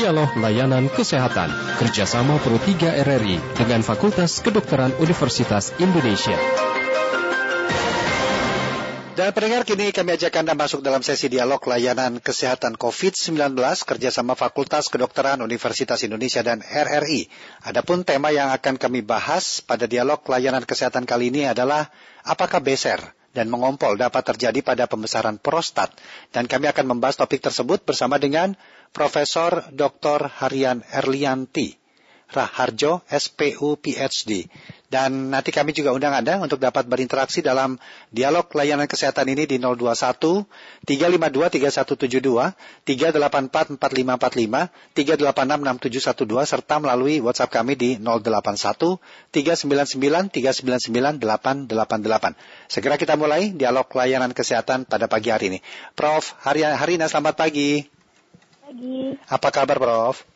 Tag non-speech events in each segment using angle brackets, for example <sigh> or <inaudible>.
Dialog Layanan Kesehatan kerjasama Pro 3 RRI dengan Fakultas Kedokteran Universitas Indonesia. Dan pendengar kini kami ajak Anda masuk dalam sesi dialog layanan kesehatan COVID-19 kerjasama Fakultas Kedokteran Universitas Indonesia dan RRI. Adapun tema yang akan kami bahas pada dialog layanan kesehatan kali ini adalah apakah beser dan mengompol dapat terjadi pada pembesaran prostat. Dan kami akan membahas topik tersebut bersama dengan Profesor Dr. Harian Erlianti Raharjo, SPU PhD. Dan nanti kami juga undang Anda untuk dapat berinteraksi dalam dialog layanan kesehatan ini di 021 352 3172, 384 4545, 386 6712 serta melalui WhatsApp kami di 081 399 399 888. Segera kita mulai dialog layanan kesehatan pada pagi hari ini. Prof. Harina, Harina selamat pagi. Pagi. Apa kabar Prof?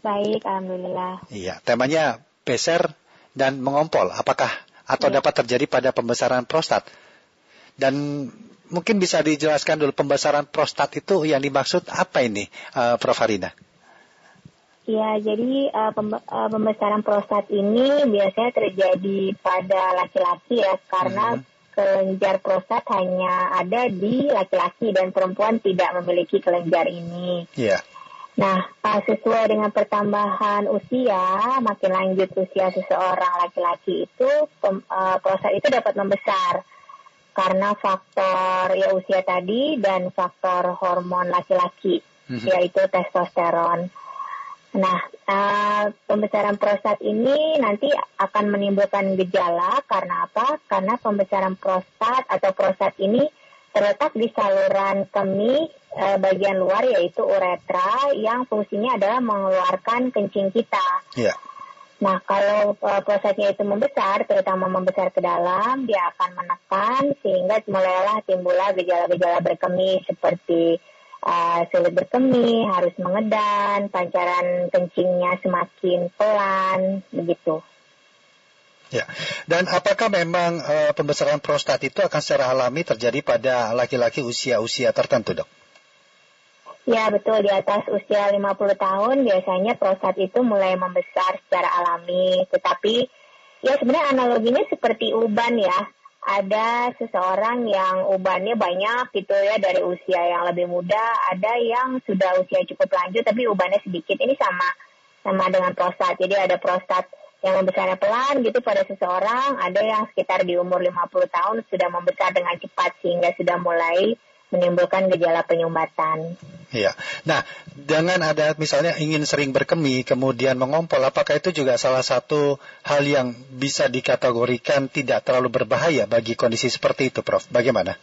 Baik, alhamdulillah. Iya, temanya beser dan mengompol. Apakah atau ya. dapat terjadi pada pembesaran prostat? Dan mungkin bisa dijelaskan dulu pembesaran prostat itu yang dimaksud apa ini, uh, Prof. Harina? Ya, jadi uh, pembesaran prostat ini biasanya terjadi pada laki-laki ya, karena hmm. kelenjar prostat hanya ada di laki-laki dan perempuan tidak memiliki kelenjar ini. Iya. Nah, sesuai dengan pertambahan usia, makin lanjut usia seseorang laki-laki itu, uh, prostat itu dapat membesar karena faktor ya usia tadi dan faktor hormon laki-laki, mm-hmm. yaitu testosteron. Nah, uh, pembesaran prostat ini nanti akan menimbulkan gejala karena apa? Karena pembesaran prostat atau prostat ini terletak di saluran kemih e, bagian luar yaitu uretra yang fungsinya adalah mengeluarkan kencing kita. Yeah. Nah, kalau e, prostatnya itu membesar, terutama membesar ke dalam, dia akan menekan sehingga mulailah timbullah gejala-gejala berkemih seperti uh, sulit berkemih, harus mengedan, pancaran kencingnya semakin pelan, begitu. Ya, dan apakah memang uh, pembesaran prostat itu akan secara alami terjadi pada laki-laki usia-usia tertentu, dok? Ya, betul. Di atas usia 50 tahun biasanya prostat itu mulai membesar secara alami. Tetapi ya sebenarnya analoginya seperti uban ya. Ada seseorang yang ubannya banyak gitu ya dari usia yang lebih muda. Ada yang sudah usia cukup lanjut tapi ubannya sedikit. Ini sama sama dengan prostat. Jadi ada prostat yang membesarnya pelan gitu pada seseorang, ada yang sekitar di umur 50 tahun sudah membesar dengan cepat sehingga sudah mulai menimbulkan gejala penyumbatan. Iya. Nah, dengan ada misalnya ingin sering berkemih kemudian mengompol, apakah itu juga salah satu hal yang bisa dikategorikan tidak terlalu berbahaya bagi kondisi seperti itu, Prof? Bagaimana?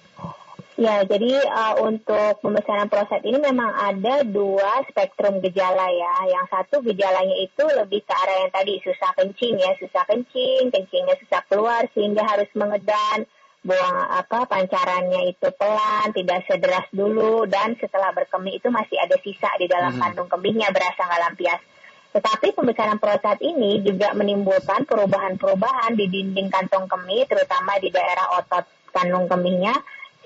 Ya, jadi uh, untuk pembesaran prostat ini memang ada dua spektrum gejala ya. Yang satu gejalanya itu lebih ke arah yang tadi susah kencing ya, susah kencing, kencingnya susah keluar sehingga harus mengedan, buang apa pancarannya itu pelan, tidak sederas dulu dan setelah berkemih itu masih ada sisa di dalam hmm. kandung kemihnya berasa nggak lampias. Tetapi pembesaran prostat ini juga menimbulkan perubahan-perubahan di dinding kantong kemih, terutama di daerah otot kandung kemihnya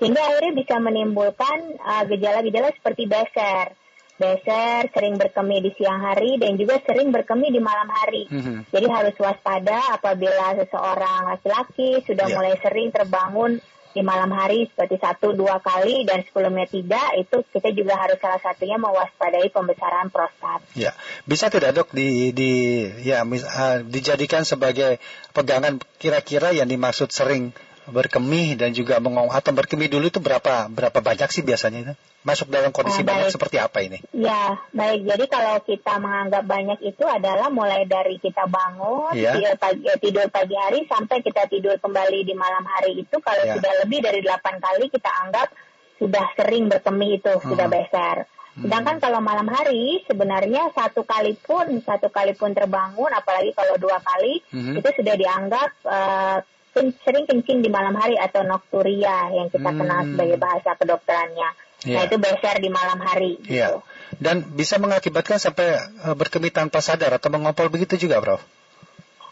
sehingga akhirnya bisa menimbulkan uh, gejala-gejala uh, seperti beser. Beser, sering berkemih di siang hari dan juga sering berkemih di malam hari. Mm-hmm. Jadi harus waspada apabila seseorang laki-laki sudah yeah. mulai sering terbangun di malam hari seperti satu dua kali dan sebelumnya tidak itu kita juga harus salah satunya mewaspadai pembesaran prostat. Ya, bisa tidak dok di di ya mis, uh, dijadikan sebagai pegangan kira-kira yang dimaksud sering berkemih dan juga mengong atau berkemih dulu itu berapa berapa banyak sih biasanya itu? Masuk dalam kondisi nah, banyak seperti apa ini? Ya, baik. Jadi kalau kita menganggap banyak itu adalah mulai dari kita bangun, ya. tidur, pagi, eh, tidur pagi hari sampai kita tidur kembali di malam hari itu kalau ya. sudah lebih dari 8 kali kita anggap sudah sering berkemih itu, hmm. sudah besar. Hmm. Sedangkan kalau malam hari sebenarnya satu kali pun satu kali pun terbangun, apalagi kalau dua kali hmm. itu sudah dianggap uh, sering kencing di malam hari atau nokturia yang kita hmm. kenal sebagai bahasa kedokterannya. Yeah. Nah itu beser di malam hari. Gitu. Yeah. Dan bisa mengakibatkan sampai uh, berkemih tanpa sadar atau mengompol begitu juga, Prof?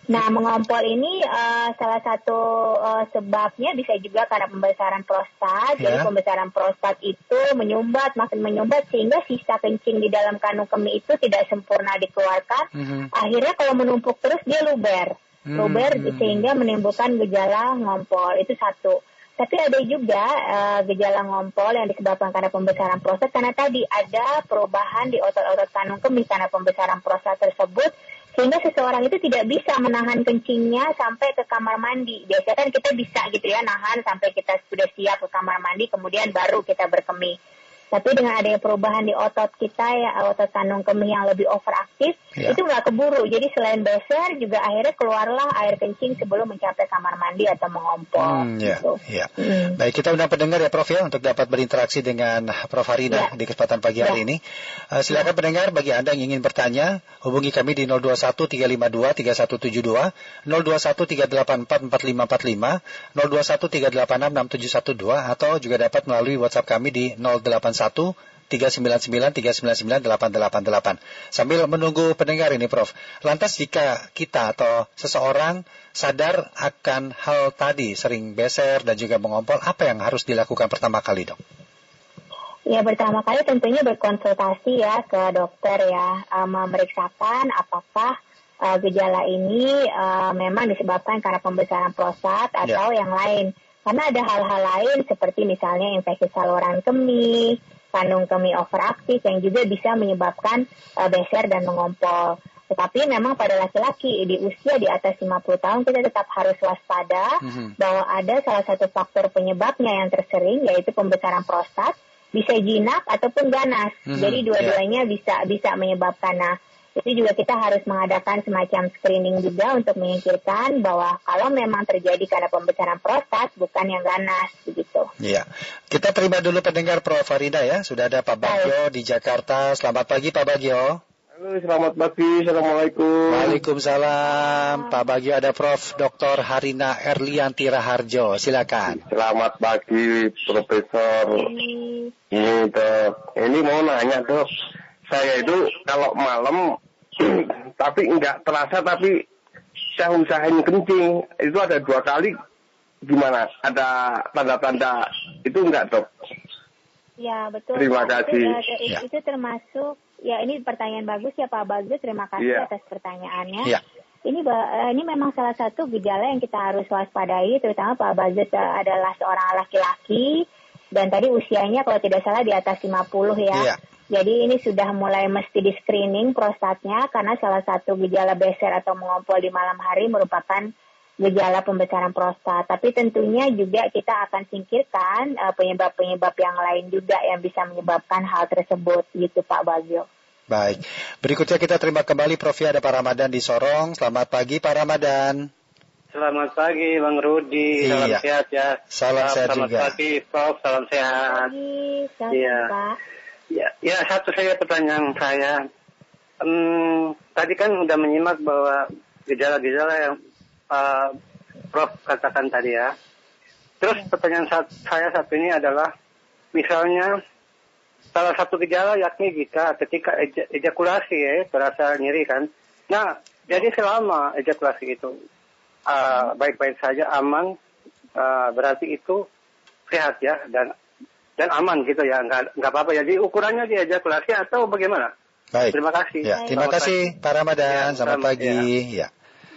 Nah, mengompol ini uh, salah satu uh, sebabnya bisa juga karena pembesaran prostat. Yeah. Jadi pembesaran prostat itu menyumbat, makin menyumbat sehingga sisa kencing di dalam kandung kemih itu tidak sempurna dikeluarkan. Mm -hmm. Akhirnya kalau menumpuk terus dia luber. Mm -hmm. Luber sehingga menimbulkan gejala ngompol. Itu satu. Tapi ada juga uh, gejala ngompol yang disebabkan karena pembesaran prostat karena tadi ada perubahan di otot-otot kandung kemih karena pembesaran prostat tersebut sehingga seseorang itu tidak bisa menahan kencingnya sampai ke kamar mandi. Biasanya kan kita bisa gitu ya nahan sampai kita sudah siap ke kamar mandi kemudian baru kita berkemih. Tapi dengan adanya perubahan di otot kita ya otot kandung kemih yang lebih overaktif ya. itu nggak keburu. Jadi selain beser juga akhirnya keluarlah air kencing sebelum mencapai kamar mandi atau mengompol. Hmm, ya, gitu. ya. Hmm. Baik kita undang pendengar ya Prof ya untuk dapat berinteraksi dengan Prof Harina ya. di kesempatan pagi hari ya. ini. Uh, silakan ya. pendengar bagi anda yang ingin bertanya hubungi kami di 021 352 3172 021 384 4545 021 386 6712 atau juga dapat melalui WhatsApp kami di 081 399 399 888. Sambil menunggu pendengar ini Prof. Lantas jika kita atau seseorang sadar akan hal tadi sering beser dan juga mengompol, apa yang harus dilakukan pertama kali, Dok? Ya pertama kali tentunya berkonsultasi ya ke dokter ya, uh, memeriksakan apakah uh, gejala ini uh, memang disebabkan karena pembesaran prostat ya. atau yeah. yang lain. Karena ada hal-hal lain seperti misalnya infeksi saluran kemih, kandung kemih overaktif yang juga bisa menyebabkan uh, beser dan mengompol. Tetapi memang pada laki-laki di usia di atas 50 tahun kita tetap harus waspada mm-hmm. bahwa ada salah satu faktor penyebabnya yang tersering yaitu pembesaran prostat, bisa jinak ataupun ganas. Mm-hmm. Jadi dua-duanya yeah. bisa bisa menyebabkan. Nah, itu juga kita harus mengadakan semacam screening juga untuk menyingkirkan bahwa kalau memang terjadi karena pembesaran prostat bukan yang ganas begitu. Iya. Kita terima dulu pendengar Prof Farida ya. Sudah ada Pak Bagio Baik. di Jakarta. Selamat pagi Pak Bagio. Halo, selamat pagi. Assalamualaikum. Waalaikumsalam. Pak Bagio ada Prof. Dr. Harina Erlianti Raharjo. Silakan. Selamat pagi, Profesor. Ini dok. Ini mau nanya dok. Saya itu kalau malam <clears throat> tapi nggak terasa tapi saya usahain kencing itu ada dua kali gimana ada tanda-tanda itu enggak dok ya betul terima kasih itu, ya. itu termasuk ya ini pertanyaan bagus ya Pak Bagus terima kasih ya. atas pertanyaannya ya. ini eh, ini memang salah satu gejala yang kita harus waspadai terutama Pak Bagus eh, adalah seorang laki-laki dan tadi usianya kalau tidak salah di atas 50 ya. ya. Jadi ini sudah mulai mesti di screening prostatnya karena salah satu gejala beser atau mengompol di malam hari merupakan gejala pembesaran prostat. Tapi tentunya juga kita akan singkirkan uh, penyebab-penyebab yang lain juga yang bisa menyebabkan hal tersebut gitu Pak Bagio. Baik. Berikutnya kita terima kembali Prof. ada Pak Ramadan di Sorong. Selamat pagi Pak Ramadan. Selamat pagi Bang Rudi, iya. salam sehat ya. Salam, sehat selamat juga. Selamat pagi Prof, salam sehat. Selamat pagi, sehat iya. Pak. Ya, ya satu saya pertanyaan saya. Hmm, tadi kan udah menyimak bahwa gejala-gejala yang uh, Prof katakan tadi ya. Terus pertanyaan saya satu ini adalah, misalnya salah satu gejala yakni jika ketika ejakulasi ya terasa nyeri kan. Nah, jadi selama ejakulasi itu uh, baik-baik saja aman, uh, berarti itu sehat ya dan dan aman gitu ya, nggak nggak apa-apa. Jadi ukurannya di ejakulasi atau bagaimana? Baik. Terima kasih. Ya, terima selamat kasih pagi. Pak Ramadan. Ya, selamat, selamat pagi. Ya. ya.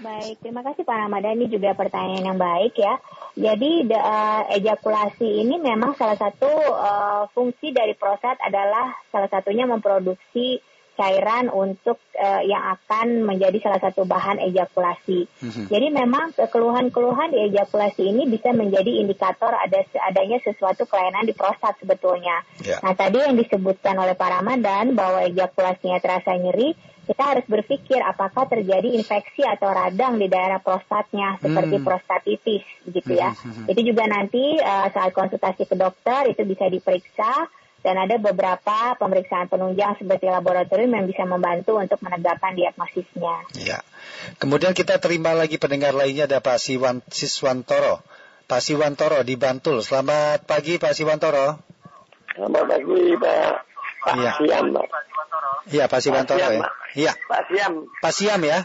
Baik, terima kasih Pak Ramadan. Ini juga pertanyaan yang baik ya. Jadi uh, ejakulasi ini memang salah satu uh, fungsi dari prostat adalah salah satunya memproduksi cairan untuk uh, yang akan menjadi salah satu bahan ejakulasi. Mm-hmm. Jadi memang keluhan-keluhan di ejakulasi ini bisa menjadi indikator ada adanya sesuatu kelainan di prostat sebetulnya. Yeah. Nah tadi yang disebutkan oleh Pak Ramadan bahwa ejakulasinya terasa nyeri, kita harus berpikir apakah terjadi infeksi atau radang di daerah prostatnya seperti mm. prostatitis gitu ya. Mm-hmm. Itu juga nanti uh, saat konsultasi ke dokter itu bisa diperiksa dan ada beberapa pemeriksaan penunjang seperti laboratorium yang bisa membantu untuk menegakkan diagnosisnya. Ya. Kemudian kita terima lagi pendengar lainnya ada Pak Siwan, Siswantoro. Pak Siwantoro di Bantul. Selamat pagi Pak Siwantoro. Selamat pagi Pak. Pak ya. Siam. Iya Pak Siwantoro ya. Iya. Pak Siam. Pak Siam ya.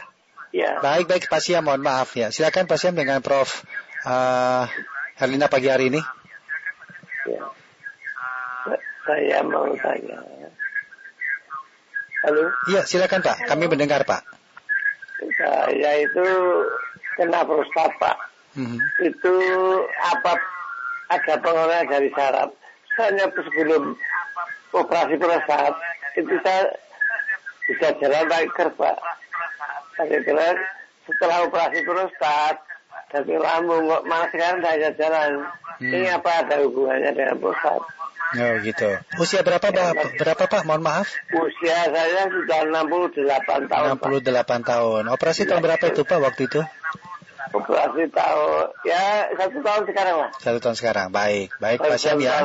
Ya. Baik, baik Pak Siam, mohon maaf ya. Silakan Pak Siam dengan Prof. Uh, Herlina pagi hari ini. Ya. Saya mau tanya. Halo? Iya, silakan Pak. Kami mendengar Pak. Saya itu kena prostat Pak. Mhm. Itu apa ada pengeluaran dari saraf. Saya sebelum operasi prostat itu saya bisa jalan biker Pak. Tapi setelah operasi prostat dari lambung kok malah sekarang bisa jalan. Hmm. Ini apa ada hubungannya dengan prostat? Oh gitu. Usia berapa Pak? Berapa Pak? Mohon maaf. Usia saya sudah 68 tahun. Pak. 68 tahun. Operasi tahun berapa itu Pak waktu itu? Operasi tahun ya satu tahun sekarang lah. Satu tahun sekarang. Baik, baik Pak Siam ya.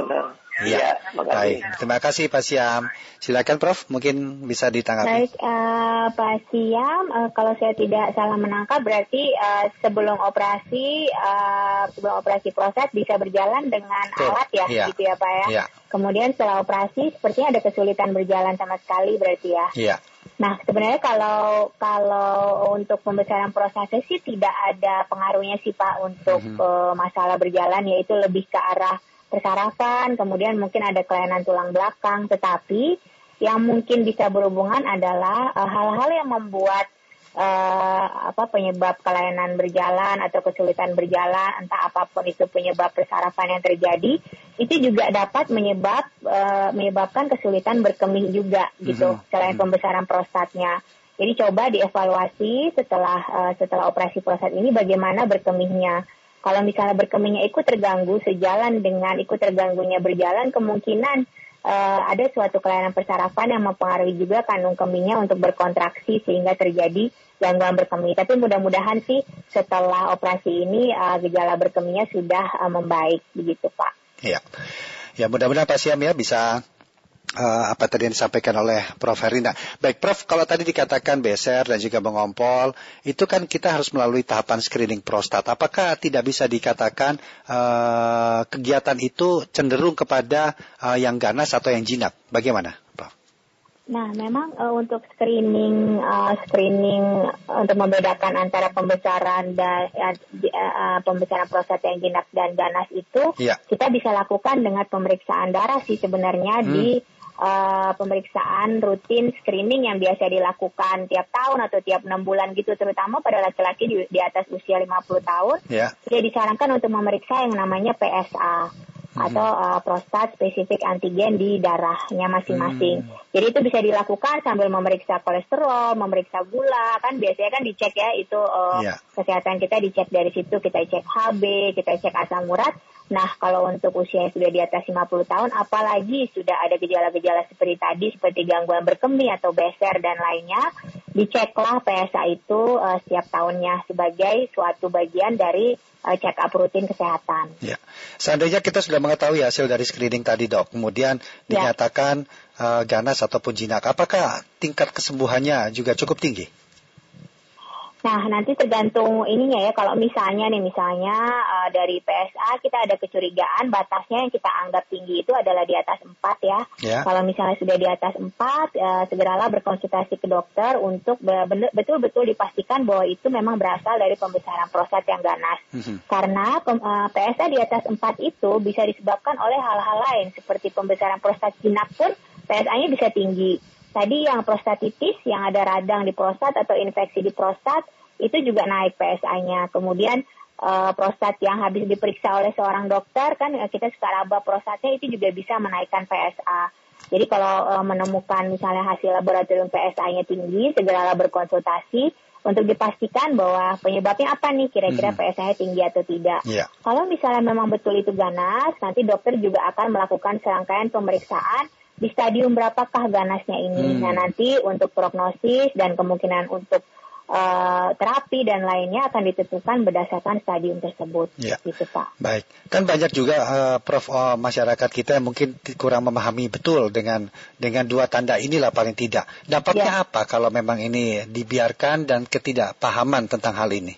Iya, makasih. Baik, terima kasih Pak Siam. Silakan Prof, mungkin bisa ditanggapi. Baik, eh, Pak Siam, eh, kalau saya tidak salah menangkap berarti eh, sebelum operasi, eh, sebelum operasi prostat bisa berjalan dengan Betul, alat ya, iya. gitu ya Pak ya. Iya. Kemudian setelah operasi, sepertinya ada kesulitan berjalan sama sekali berarti ya. Iya. Nah, sebenarnya kalau kalau untuk pembesaran prostat sih tidak ada pengaruhnya sih Pak untuk Mhm. eh, masalah berjalan yaitu lebih ke arah persarafan, kemudian mungkin ada kelainan tulang belakang, tetapi yang mungkin bisa berhubungan adalah eh, hal-hal yang membuat eh, apa penyebab kelainan berjalan atau kesulitan berjalan, entah apa pun itu penyebab persarafan yang terjadi, itu juga dapat menyebab eh, menyebabkan kesulitan berkemih juga gitu, Mhm. selain Mhm. pembesaran prostatnya. Jadi coba dievaluasi setelah eh, setelah operasi prostat ini bagaimana berkemihnya. Kalau misalnya berkemihnya ikut terganggu sejalan dengan ikut terganggunya berjalan, kemungkinan eh, ada suatu kelainan persarafan yang mempengaruhi juga kandung kemihnya untuk berkontraksi sehingga terjadi gangguan berkemih. Tapi mudah-mudahan sih setelah operasi ini eh, gejala berkemihnya sudah eh, membaik begitu Pak. Iya. Ya mudah-mudahan Pak Siam ya bisa eh, apa tadi yang disampaikan oleh Prof. Herina. Baik Prof, kalau tadi dikatakan beser dan juga mengompol, itu kan kita harus melalui tahapan screening prostat. Apakah tidak bisa dikatakan eh, kegiatan itu cenderung kepada eh, yang ganas atau yang jinak? Bagaimana, Prof? Nah, memang eh, untuk screening eh, screening untuk membedakan antara pembesaran dan eh, di- eh, pembesaran prostat yang jinak dan ganas itu Iya. kita bisa lakukan dengan pemeriksaan darah sih sebenarnya Hmm. di eh, pemeriksaan rutin screening yang biasa dilakukan tiap tahun atau tiap enam bulan gitu terutama pada laki-laki di, di atas usia 50 tahun Ya. dia disarankan untuk memeriksa yang namanya PSA atau uh, prostat spesifik antigen di darahnya masing-masing. Jadi itu bisa dilakukan sambil memeriksa kolesterol, memeriksa gula, kan biasanya kan dicek ya itu uh, Iya. kesehatan kita dicek dari situ, kita cek HB, kita cek asam urat. Nah, kalau untuk usia yang sudah di atas 50 tahun, apalagi sudah ada gejala-gejala seperti tadi, seperti gangguan berkemih atau beser dan lainnya, diceklah PSA itu uh, setiap tahunnya sebagai suatu bagian dari uh, check up rutin kesehatan. Ya. Seandainya kita sudah mengetahui hasil dari screening tadi dok, kemudian Ya. dinyatakan eh, ganas ataupun jinak, apakah tingkat kesembuhannya juga cukup tinggi? Nah, nanti tergantung ininya ya. Kalau misalnya nih, misalnya uh, dari PSA kita ada kecurigaan batasnya yang kita anggap tinggi itu adalah di atas 4 ya. Ya. Kalau misalnya sudah di atas 4, uh, segeralah berkonsultasi ke dokter untuk betul-betul dipastikan bahwa itu memang berasal dari pembesaran prostat yang ganas. Mhm. Karena uh, PSA di atas 4 itu bisa disebabkan oleh hal-hal lain seperti pembesaran prostat jinak pun PSA-nya bisa tinggi. Tadi yang prostatitis yang ada radang di prostat atau infeksi di prostat itu juga naik PSA-nya. Kemudian eh, prostat yang habis diperiksa oleh seorang dokter kan eh, kita suka raba prostatnya itu juga bisa menaikkan PSA. Jadi kalau eh, menemukan misalnya hasil laboratorium PSA-nya tinggi, segeralah berkonsultasi untuk dipastikan bahwa penyebabnya apa nih kira-kira Mhm. PSA-nya tinggi atau tidak. Ya. Kalau misalnya memang betul itu ganas, nanti dokter juga akan melakukan serangkaian pemeriksaan di stadium berapakah ganasnya ini. Hmm. Nah nanti untuk prognosis dan kemungkinan untuk eh, terapi dan lainnya akan ditentukan berdasarkan stadium tersebut. Ya. Gitu Pak. Baik, kan banyak juga eh, Prof eh, masyarakat kita yang mungkin kurang memahami betul dengan dengan dua tanda inilah paling tidak. Dampaknya apa kalau memang ini dibiarkan dan ketidakpahaman tentang hal ini?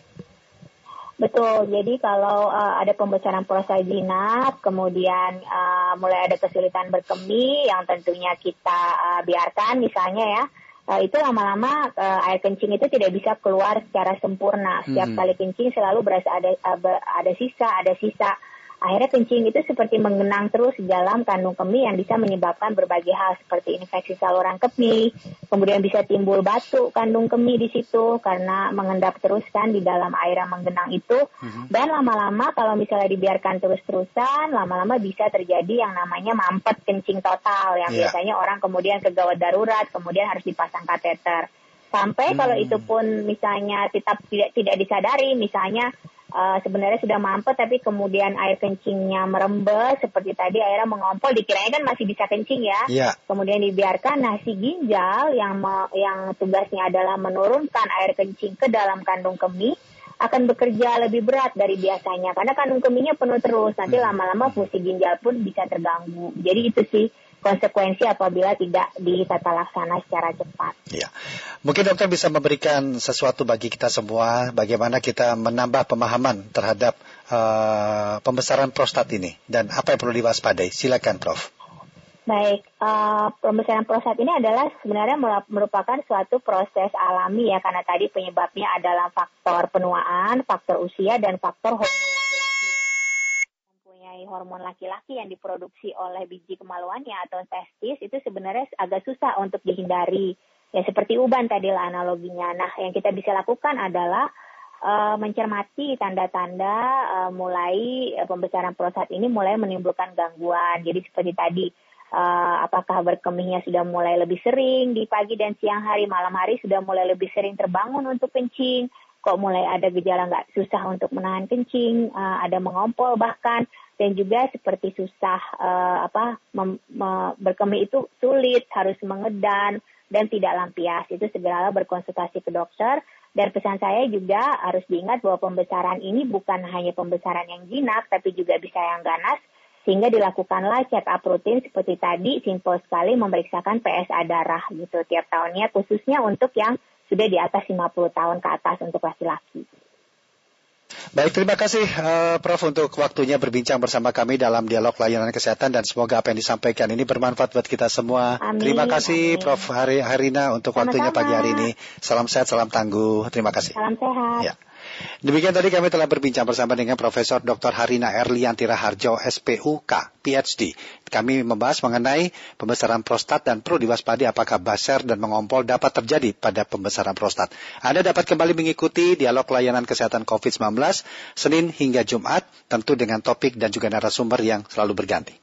Betul. Jadi kalau uh, ada pembesaran prostat jinak, kemudian uh, mulai ada kesulitan berkemih yang tentunya kita uh, biarkan misalnya ya. uh, itu lama-lama uh, air kencing itu tidak bisa keluar secara sempurna. Setiap hmm. kali kencing selalu berasa ada ada sisa, ada sisa. Akhirnya kencing itu seperti mengenang terus di dalam kandung kemih yang bisa menyebabkan berbagai hal seperti infeksi saluran kemih, kemudian bisa timbul batu kandung kemih di situ karena mengendap terus kan di dalam air yang menggenang itu. Mm-hmm. Dan lama-lama kalau misalnya dibiarkan terus-terusan, lama-lama bisa terjadi yang namanya mampet kencing total yang yeah. biasanya orang kemudian ke gawat darurat, kemudian harus dipasang kateter. Sampai hmm. kalau itu pun misalnya tetap tidak tidak disadari, misalnya uh, sebenarnya sudah mampet tapi kemudian air kencingnya merembes seperti tadi airnya mengompol dikiranya kan masih bisa kencing ya. Yeah. Kemudian dibiarkan nah si ginjal yang me, yang tugasnya adalah menurunkan air kencing ke dalam kandung kemih akan bekerja lebih berat dari biasanya karena kandung kemihnya penuh terus nanti hmm. lama-lama fungsi ginjal pun bisa terganggu. Jadi itu sih konsekuensi apabila tidak ditata laksana secara cepat. Ya. Mungkin dokter bisa memberikan sesuatu bagi kita semua bagaimana kita menambah pemahaman terhadap uh, pembesaran prostat ini dan apa yang perlu diwaspadai. Silakan Prof. Baik, uh, pembesaran prostat ini adalah sebenarnya merupakan suatu proses alami ya karena tadi penyebabnya adalah faktor penuaan, faktor usia dan faktor hormon mengenai hormon laki-laki yang diproduksi oleh biji kemaluannya atau testis itu sebenarnya agak susah untuk dihindari. Ya seperti uban tadi lah analoginya. Nah, yang kita bisa lakukan adalah uh, mencermati tanda-tanda uh, mulai uh, pembesaran prostat ini mulai menimbulkan gangguan. Jadi seperti tadi uh, apakah berkemihnya sudah mulai lebih sering di pagi dan siang hari, malam hari sudah mulai lebih sering terbangun untuk kencing, kok mulai ada gejala nggak susah untuk menahan kencing, uh, ada mengompol bahkan dan juga seperti susah uh, apa berkemih itu sulit harus mengedan dan tidak lampias. Itu segeralah berkonsultasi ke dokter. Dan pesan saya juga harus diingat bahwa pembesaran ini bukan hanya pembesaran yang jinak tapi juga bisa yang ganas. Sehingga dilakukanlah check up rutin seperti tadi simpel sekali memeriksakan PSA darah gitu tiap tahunnya khususnya untuk yang sudah di atas 50 tahun ke atas untuk laki-laki. Baik, terima kasih uh, Prof untuk waktunya berbincang bersama kami dalam dialog layanan kesehatan dan semoga apa yang disampaikan ini bermanfaat buat kita semua. Amin, terima kasih amin. Prof Hari Harina untuk Sama-sama. waktunya pagi hari ini. Salam sehat, salam tangguh. Terima kasih. Salam sehat. Ya. Demikian tadi kami telah berbincang bersama dengan Profesor Dr. Harina Erlianti Raharjo, SPUK, PhD. Kami membahas mengenai pembesaran prostat dan perlu diwaspadi apakah baser dan mengompol dapat terjadi pada pembesaran prostat. Anda dapat kembali mengikuti dialog layanan kesehatan COVID-19 Senin hingga Jumat, tentu dengan topik dan juga narasumber yang selalu berganti.